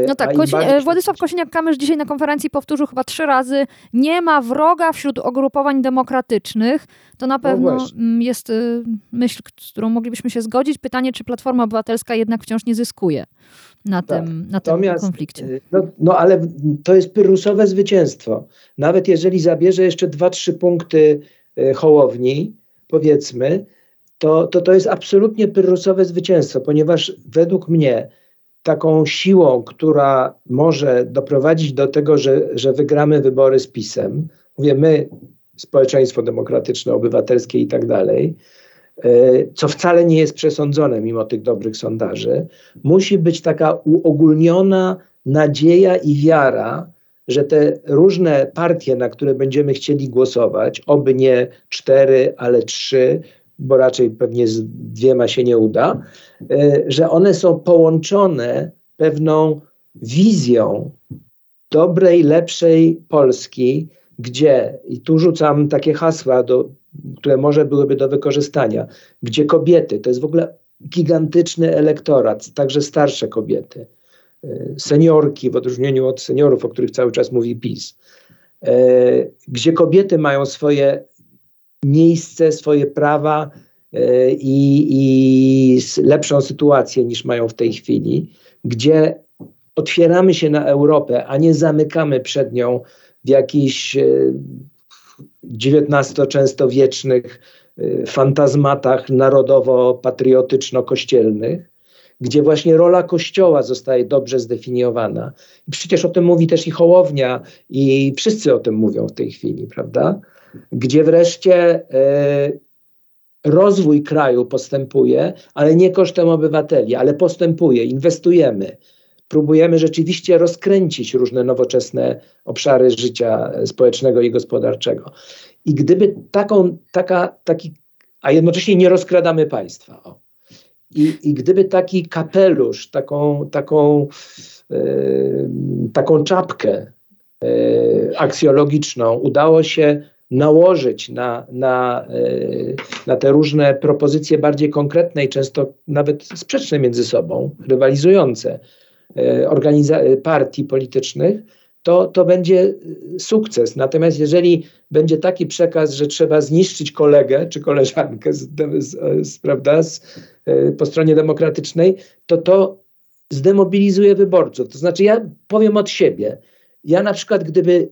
no tak, Kosi bardziej... Władysław Kosiniak-Kamysz dzisiaj na konferencji powtórzył chyba trzy razy, nie ma wroga wśród ugrupowań demokratycznych. To na no pewno no jest y, myśl, z którą moglibyśmy się zgodzić. Pytanie, czy Platforma Obywatelska jednak wciąż nie zyskuje na tak. tym, na tym konflikcie. Y, no, no ale to jest pyrrusowe zwycięstwo. Nawet jeżeli zabierze jeszcze dwa, trzy punkty y, Hołowni, powiedzmy, to, to to jest absolutnie pyrrusowe zwycięstwo, ponieważ według mnie taką siłą, która może doprowadzić do tego, że, że wygramy wybory z PiSem, mówię my, społeczeństwo demokratyczne, obywatelskie i tak dalej, co wcale nie jest przesądzone mimo tych dobrych sondaży, musi być taka uogólniona nadzieja i wiara, że te różne partie, na które będziemy chcieli głosować, oby nie cztery, ale trzy, bo raczej pewnie z dwiema się nie uda, e, że one są połączone pewną wizją dobrej, lepszej Polski, gdzie, i tu rzucam takie hasła, do, które może byłyby do wykorzystania, gdzie kobiety, to jest w ogóle gigantyczny elektorat, także starsze kobiety, e, seniorki w odróżnieniu od seniorów, o których cały czas mówi PiS, e, gdzie kobiety mają swoje miejsce, swoje prawa e, i, i lepszą sytuację niż mają w tej chwili, gdzie otwieramy się na Europę, a nie zamykamy przed nią w jakichś XIX często wiecznych e, fantazmatach narodowo-patriotyczno-kościelnych, gdzie właśnie rola Kościoła zostaje dobrze zdefiniowana. Przecież o tym mówi też i Hołownia, i wszyscy o tym mówią w tej chwili, prawda? gdzie wreszcie e, rozwój kraju postępuje, ale nie kosztem obywateli, ale postępuje, inwestujemy. Próbujemy rzeczywiście rozkręcić różne nowoczesne obszary życia społecznego i gospodarczego. I gdyby taką, taka, taki, a jednocześnie nie rozkradamy państwa. O. I, I gdyby taki kapelusz, taką, taką taką czapkę aksjologiczną udało się nałożyć na, na, na te różne propozycje bardziej konkretne i często nawet sprzeczne między sobą, rywalizujące partii politycznych, to, to będzie sukces. Natomiast jeżeli będzie taki przekaz, że trzeba zniszczyć kolegę czy koleżankę z, z, z, prawda, z, po stronie demokratycznej, to to zdemobilizuje wyborców. To znaczy, ja powiem od siebie. Ja na przykład, gdyby,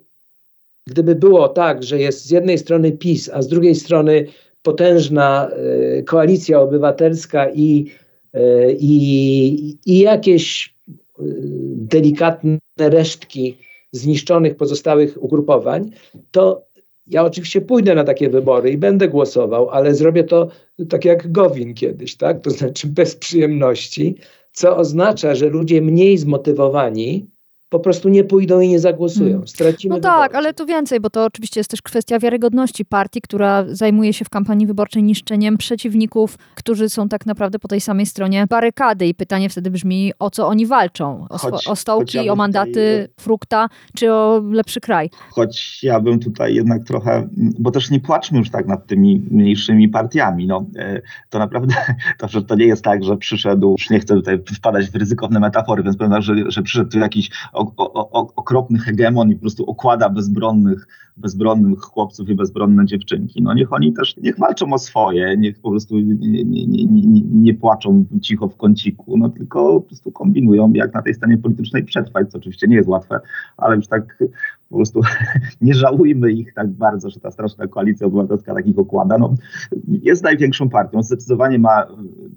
gdyby było tak, że jest z jednej strony PiS, a z drugiej strony potężna y, koalicja obywatelska i, i, jakieś delikatne resztki zniszczonych pozostałych ugrupowań, to ja oczywiście pójdę na takie wybory i będę głosował, ale zrobię to tak jak Gowin kiedyś, tak? To znaczy bez przyjemności, co oznacza, że ludzie mniej zmotywowani po prostu nie pójdą i nie zagłosują. Hmm. Stracimy No tak, ale to więcej, bo to oczywiście jest też kwestia wiarygodności partii, która zajmuje się w kampanii wyborczej niszczeniem przeciwników, którzy są tak naprawdę po tej samej stronie barykady. I pytanie wtedy brzmi, o co oni walczą? O, choć, o stołki, ja o mandaty tutaj... frukta, czy o lepszy kraj? Choć ja bym tutaj jednak trochę, bo też nie płaczmy już tak nad tymi mniejszymi partiami. No, e, to naprawdę, to, że to nie jest tak, że przyszedł, już nie chcę tutaj wpadać w ryzykowne metafory, więc powiem tak, że, że przyszedł tu jakiś o, o, okropny hegemon i po prostu okłada bezbronnych, bezbronnych chłopców i bezbronne dziewczynki. No niech oni też, niech walczą o swoje, niech po prostu nie, nie, nie, nie płaczą cicho w kąciku, no tylko po prostu kombinują, jak na tej scenie politycznej przetrwać, co oczywiście nie jest łatwe, ale już tak po prostu nie żałujmy ich tak bardzo, że ta straszna koalicja obywatelska takich okłada. No, jest największą partią. Zdecydowanie ma,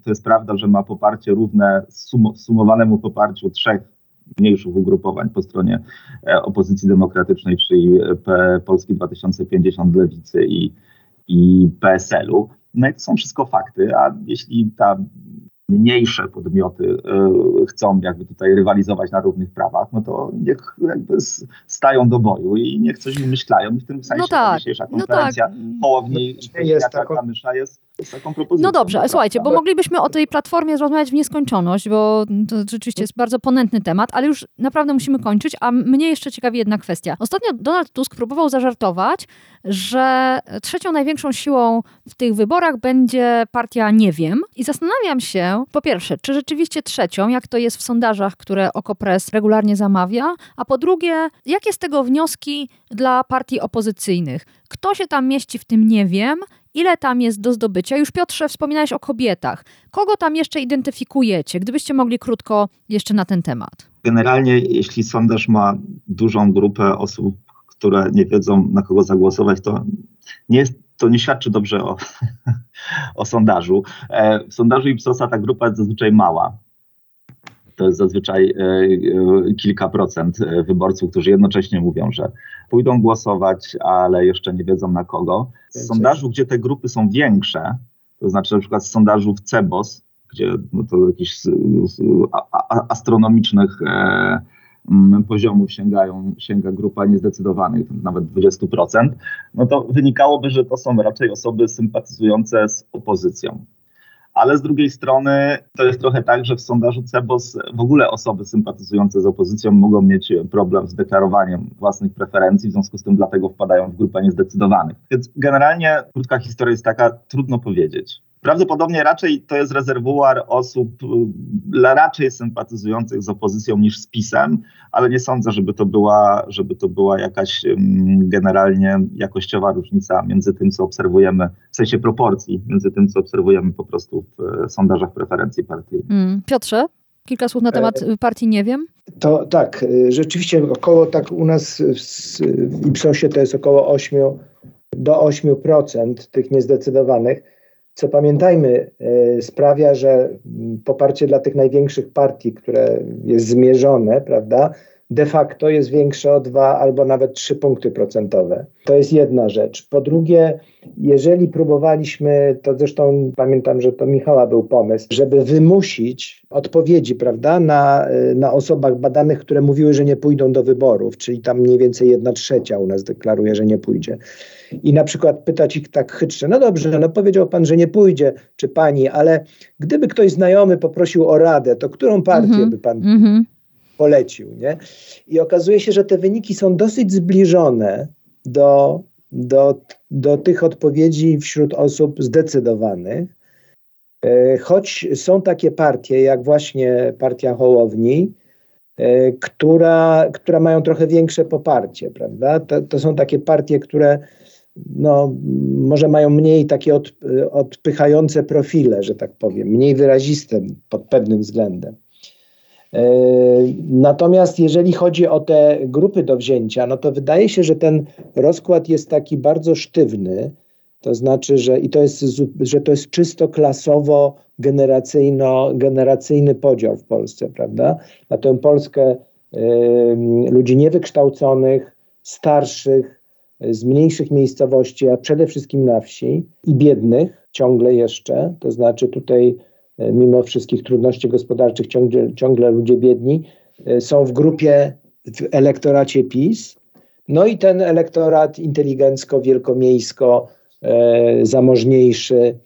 to jest prawda, że ma poparcie równe sum, sumowanemu poparciu trzech mniejszych ugrupowań po stronie e, opozycji demokratycznej, czyli Polski 2050, Lewicy i, i PSL-u. No i to są wszystko fakty, a jeśli ta mniejsze podmioty y, chcą jakby tutaj rywalizować na równych prawach, no to niech jakby stają do boju i niech coś wymyślają. I w tym sensie no tak, dzisiejsza konferencja no tak. Hołowni no, jest taką... Mysza jest. No dobrze, słuchajcie, bo moglibyśmy o tej platformie rozmawiać w nieskończoność, bo to rzeczywiście jest bardzo ponętny temat, ale już naprawdę musimy kończyć, a mnie jeszcze ciekawi jedna kwestia. Ostatnio Donald Tusk próbował zażartować, że trzecią największą siłą w tych wyborach będzie partia Nie wiem i zastanawiam się, po pierwsze, czy rzeczywiście trzecią, jak to jest w sondażach, które Okopres regularnie zamawia, a po drugie, jakie z tego wnioski dla partii opozycyjnych? Kto się tam mieści w tym nie wiem, ile tam jest do zdobycia? Już Piotrze, wspominałeś o kobietach. Kogo tam jeszcze identyfikujecie? Gdybyście mogli krótko jeszcze na ten temat. Generalnie, jeśli sondaż ma dużą grupę osób, które nie wiedzą, na kogo zagłosować, to nie jest to nie świadczy dobrze o, o sondażu. E, w sondażu Ipsosa ta grupa jest zazwyczaj mała. To jest zazwyczaj e, e, kilka procent wyborców, którzy jednocześnie mówią, że pójdą głosować, ale jeszcze nie wiedzą na kogo. Z sondażu, gdzie te grupy są większe, to znaczy na przykład z sondażów CEBOS, gdzie no to jakichś astronomicznych Mm, poziomu sięgają, sięga grupa niezdecydowanych, nawet 20%, no to wynikałoby, że to są raczej osoby sympatyzujące z opozycją. Ale z drugiej strony to jest trochę tak, że w sondażu CEBOS w ogóle osoby sympatyzujące z opozycją mogą mieć problem z deklarowaniem własnych preferencji, w związku z tym dlatego wpadają w grupę niezdecydowanych. Więc generalnie krótka historia jest taka, trudno powiedzieć. Prawdopodobnie raczej to jest rezerwuar osób y, raczej sympatyzujących z opozycją niż z PiSem, ale nie sądzę, żeby to była, żeby to była jakaś generalnie jakościowa różnica między tym, co obserwujemy, w sensie proporcji, między tym, co obserwujemy po prostu w sondażach preferencji partii. Mm. Piotrze? Kilka słów na temat e, partii Nie Wiem. To tak, y, rzeczywiście około tak u nas w Ipsosie to jest około 8 do 8% tych niezdecydowanych co pamiętajmy, e, sprawia, że poparcie dla tych największych partii, które jest zmierzone, prawda, de facto jest większe o dwa albo nawet trzy punkty procentowe. To jest jedna rzecz. Po drugie, jeżeli próbowaliśmy, to zresztą pamiętam, że to Michała był pomysł, żeby wymusić odpowiedzi, prawda, na, na osobach badanych, które mówiły, że nie pójdą do wyborów, czyli tam mniej więcej jedna trzecia u nas deklaruje, że nie pójdzie. I na przykład pytać ich tak chytrze, no dobrze, no powiedział pan, że nie pójdzie, czy pani, ale gdyby ktoś znajomy poprosił o radę, to którą partię mm -hmm. by pan... Mm -hmm polecił. Nie? I okazuje się, że te wyniki są dosyć zbliżone do, do, do tych odpowiedzi wśród osób zdecydowanych. E, choć są takie partie, jak właśnie partia Hołowni, e, która, która mają trochę większe poparcie, prawda? To, to są takie partie, które no, może mają mniej takie od, odpychające profile, że tak powiem, mniej wyraziste pod pewnym względem. E, natomiast jeżeli chodzi o te grupy do wzięcia, no to wydaje się, że ten rozkład jest taki bardzo sztywny, to znaczy, że i to jest, że to jest czysto klasowo generacyjno, generacyjny podział w Polsce, prawda? Na tę Polskę y, ludzi niewykształconych, starszych, z mniejszych miejscowości, a przede wszystkim na wsi i biednych ciągle jeszcze, to znaczy tutaj mimo wszystkich trudności gospodarczych ciągle, ciągle ludzie biedni y, są w grupie w elektoracie PiS. No i ten elektorat inteligencko-wielkomiejsko E, zamożniejszy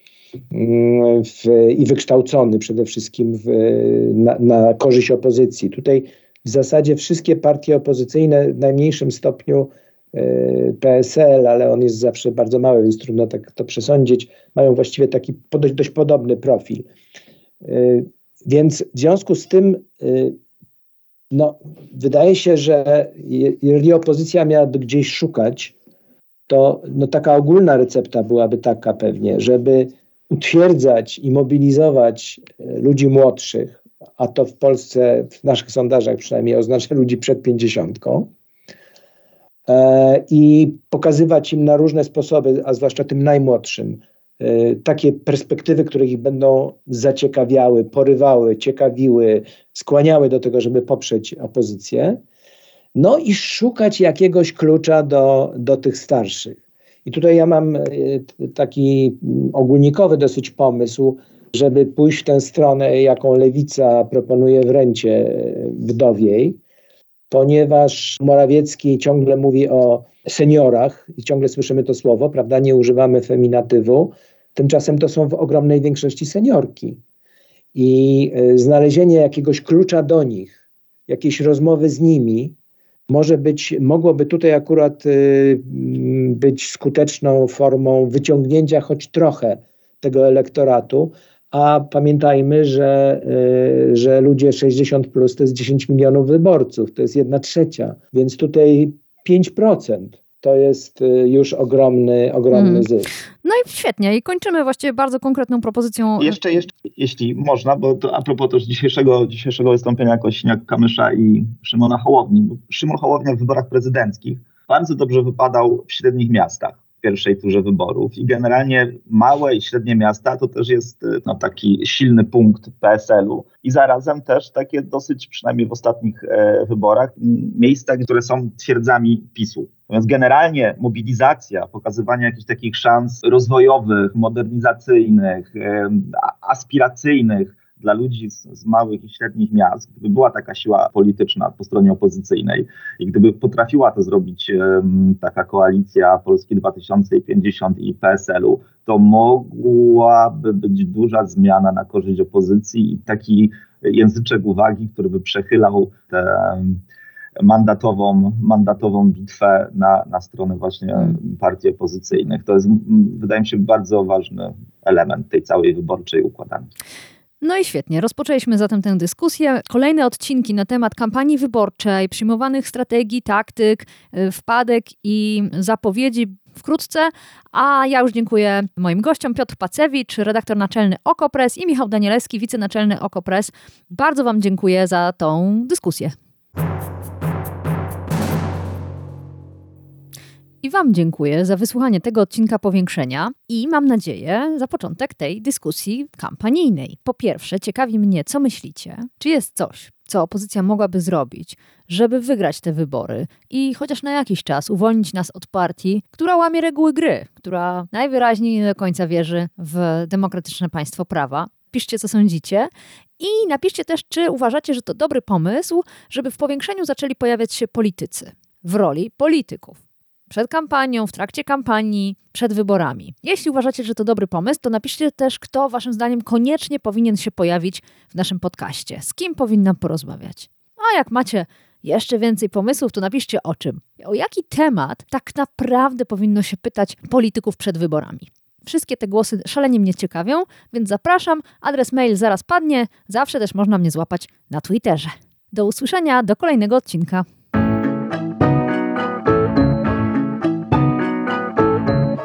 mm, w, i wykształcony przede wszystkim w, na, na korzyść opozycji. Tutaj w zasadzie wszystkie partie opozycyjne w najmniejszym stopniu e, PSL, ale on jest zawsze bardzo mały, więc trudno tak to przesądzić, mają właściwie taki dość, dość podobny profil. E, więc w związku z tym no, wydaje się, że jeżeli opozycja miałaby gdzieś szukać to no, taka ogólna recepta byłaby taka pewnie, żeby utwierdzać i mobilizować e, ludzi młodszych, a to w Polsce w naszych sondażach przynajmniej oznacza ludzi przed pięćdziesiątką, e, i pokazywać im na różne sposoby, a zwłaszcza tym najmłodszym, takie perspektywy, które ich będą zaciekawiały, porywały, ciekawiły, skłaniały do tego, żeby poprzeć opozycję. No i szukać jakiegoś klucza do, do tych starszych. I tutaj ja mam e, taki ogólnikowy dosyć pomysł, żeby pójść w tę stronę, jaką lewica proponuje w rencie wdowiej, ponieważ Morawiecki ciągle mówi o seniorach i ciągle słyszymy to słowo, prawda? Nie używamy feminatywu. Tymczasem to są w ogromnej większości seniorki. I e, znalezienie jakiegoś klucza do nich, jakiejś rozmowy z nimi, może być, mogłoby tutaj akurat y, być skuteczną formą wyciągnięcia choć trochę tego elektoratu, a pamiętajmy, że, y, że ludzie 60 plus to jest 10 milionów wyborców, to jest jedna trzecia, więc tutaj 5% to jest y, już ogromny, ogromny mm. zysk. No i świetnie. I kończymy właściwie bardzo konkretną propozycją. Jeszcze, jeszcze jeśli można, bo to a propos też dzisiejszego, dzisiejszego wystąpienia Kośniak-Kamysza i Szymona Hołowni. Szymon Hołownia w wyborach prezydenckich bardzo dobrze wypadał w średnich miastach w pierwszej turze wyborów i generalnie małe i średnie miasta to też jest no, taki silny punkt PSL-u i zarazem też takie dosyć, przynajmniej w ostatnich e, wyborach, miejsca, które są twierdzami PiSu. Natomiast generalnie mobilizacja, pokazywanie jakichś takich szans rozwojowych, modernizacyjnych, aspiracyjnych dla ludzi z, z, małych i średnich miast, gdyby była taka siła polityczna po stronie opozycyjnej i gdyby potrafiła to zrobić um, taka koalicja Polski 2050 i PSL-u, to mogłaby być duża zmiana na korzyść opozycji i taki języczek uwagi, który by przechylał te mandatową, mandatową bitwę na, na stronę właśnie hmm. partii opozycyjnych. To jest, wydaje mi się, bardzo ważny element tej całej wyborczej układanki. No i świetnie, rozpoczęliśmy zatem tę dyskusję. Kolejne odcinki na temat kampanii wyborczej, przyjmowanych strategii, taktyk, y, wpadek i zapowiedzi wkrótce. A ja już dziękuję moim gościom Piotr Pacewicz, redaktor naczelny Okopres i Michał Danielewski, wicenaczelny Okopres. Bardzo Wam dziękuję za tą dyskusję. I Wam dziękuję za wysłuchanie tego odcinka powiększenia i mam nadzieję za początek tej dyskusji kampanijnej. Po pierwsze, ciekawi mnie, co myślicie. Czy jest coś, co opozycja mogłaby zrobić, żeby wygrać te wybory i chociaż na jakiś czas uwolnić nas od partii, która łamie reguły gry, która najwyraźniej nie do końca wierzy w demokratyczne państwo prawa? Piszcie, co sądzicie. I napiszcie też, czy uważacie, że to dobry pomysł, żeby w powiększeniu zaczęli pojawiać się politycy w roli polityków przed kampanią, w trakcie kampanii, przed wyborami. Jeśli uważacie, że to dobry pomysł, to napiszcie też, kto waszym zdaniem koniecznie powinien się pojawić w naszym podcaście. Z kim powinnam porozmawiać. A jak macie jeszcze więcej pomysłów, to napiszcie o czym. O jaki temat tak naprawdę powinno się pytać polityków przed wyborami. Wszystkie te głosy szalenie mnie ciekawią, więc zapraszam. Adres mail zaraz padnie. Zawsze też można mnie złapać na Twitterze. Do usłyszenia, do kolejnego odcinka.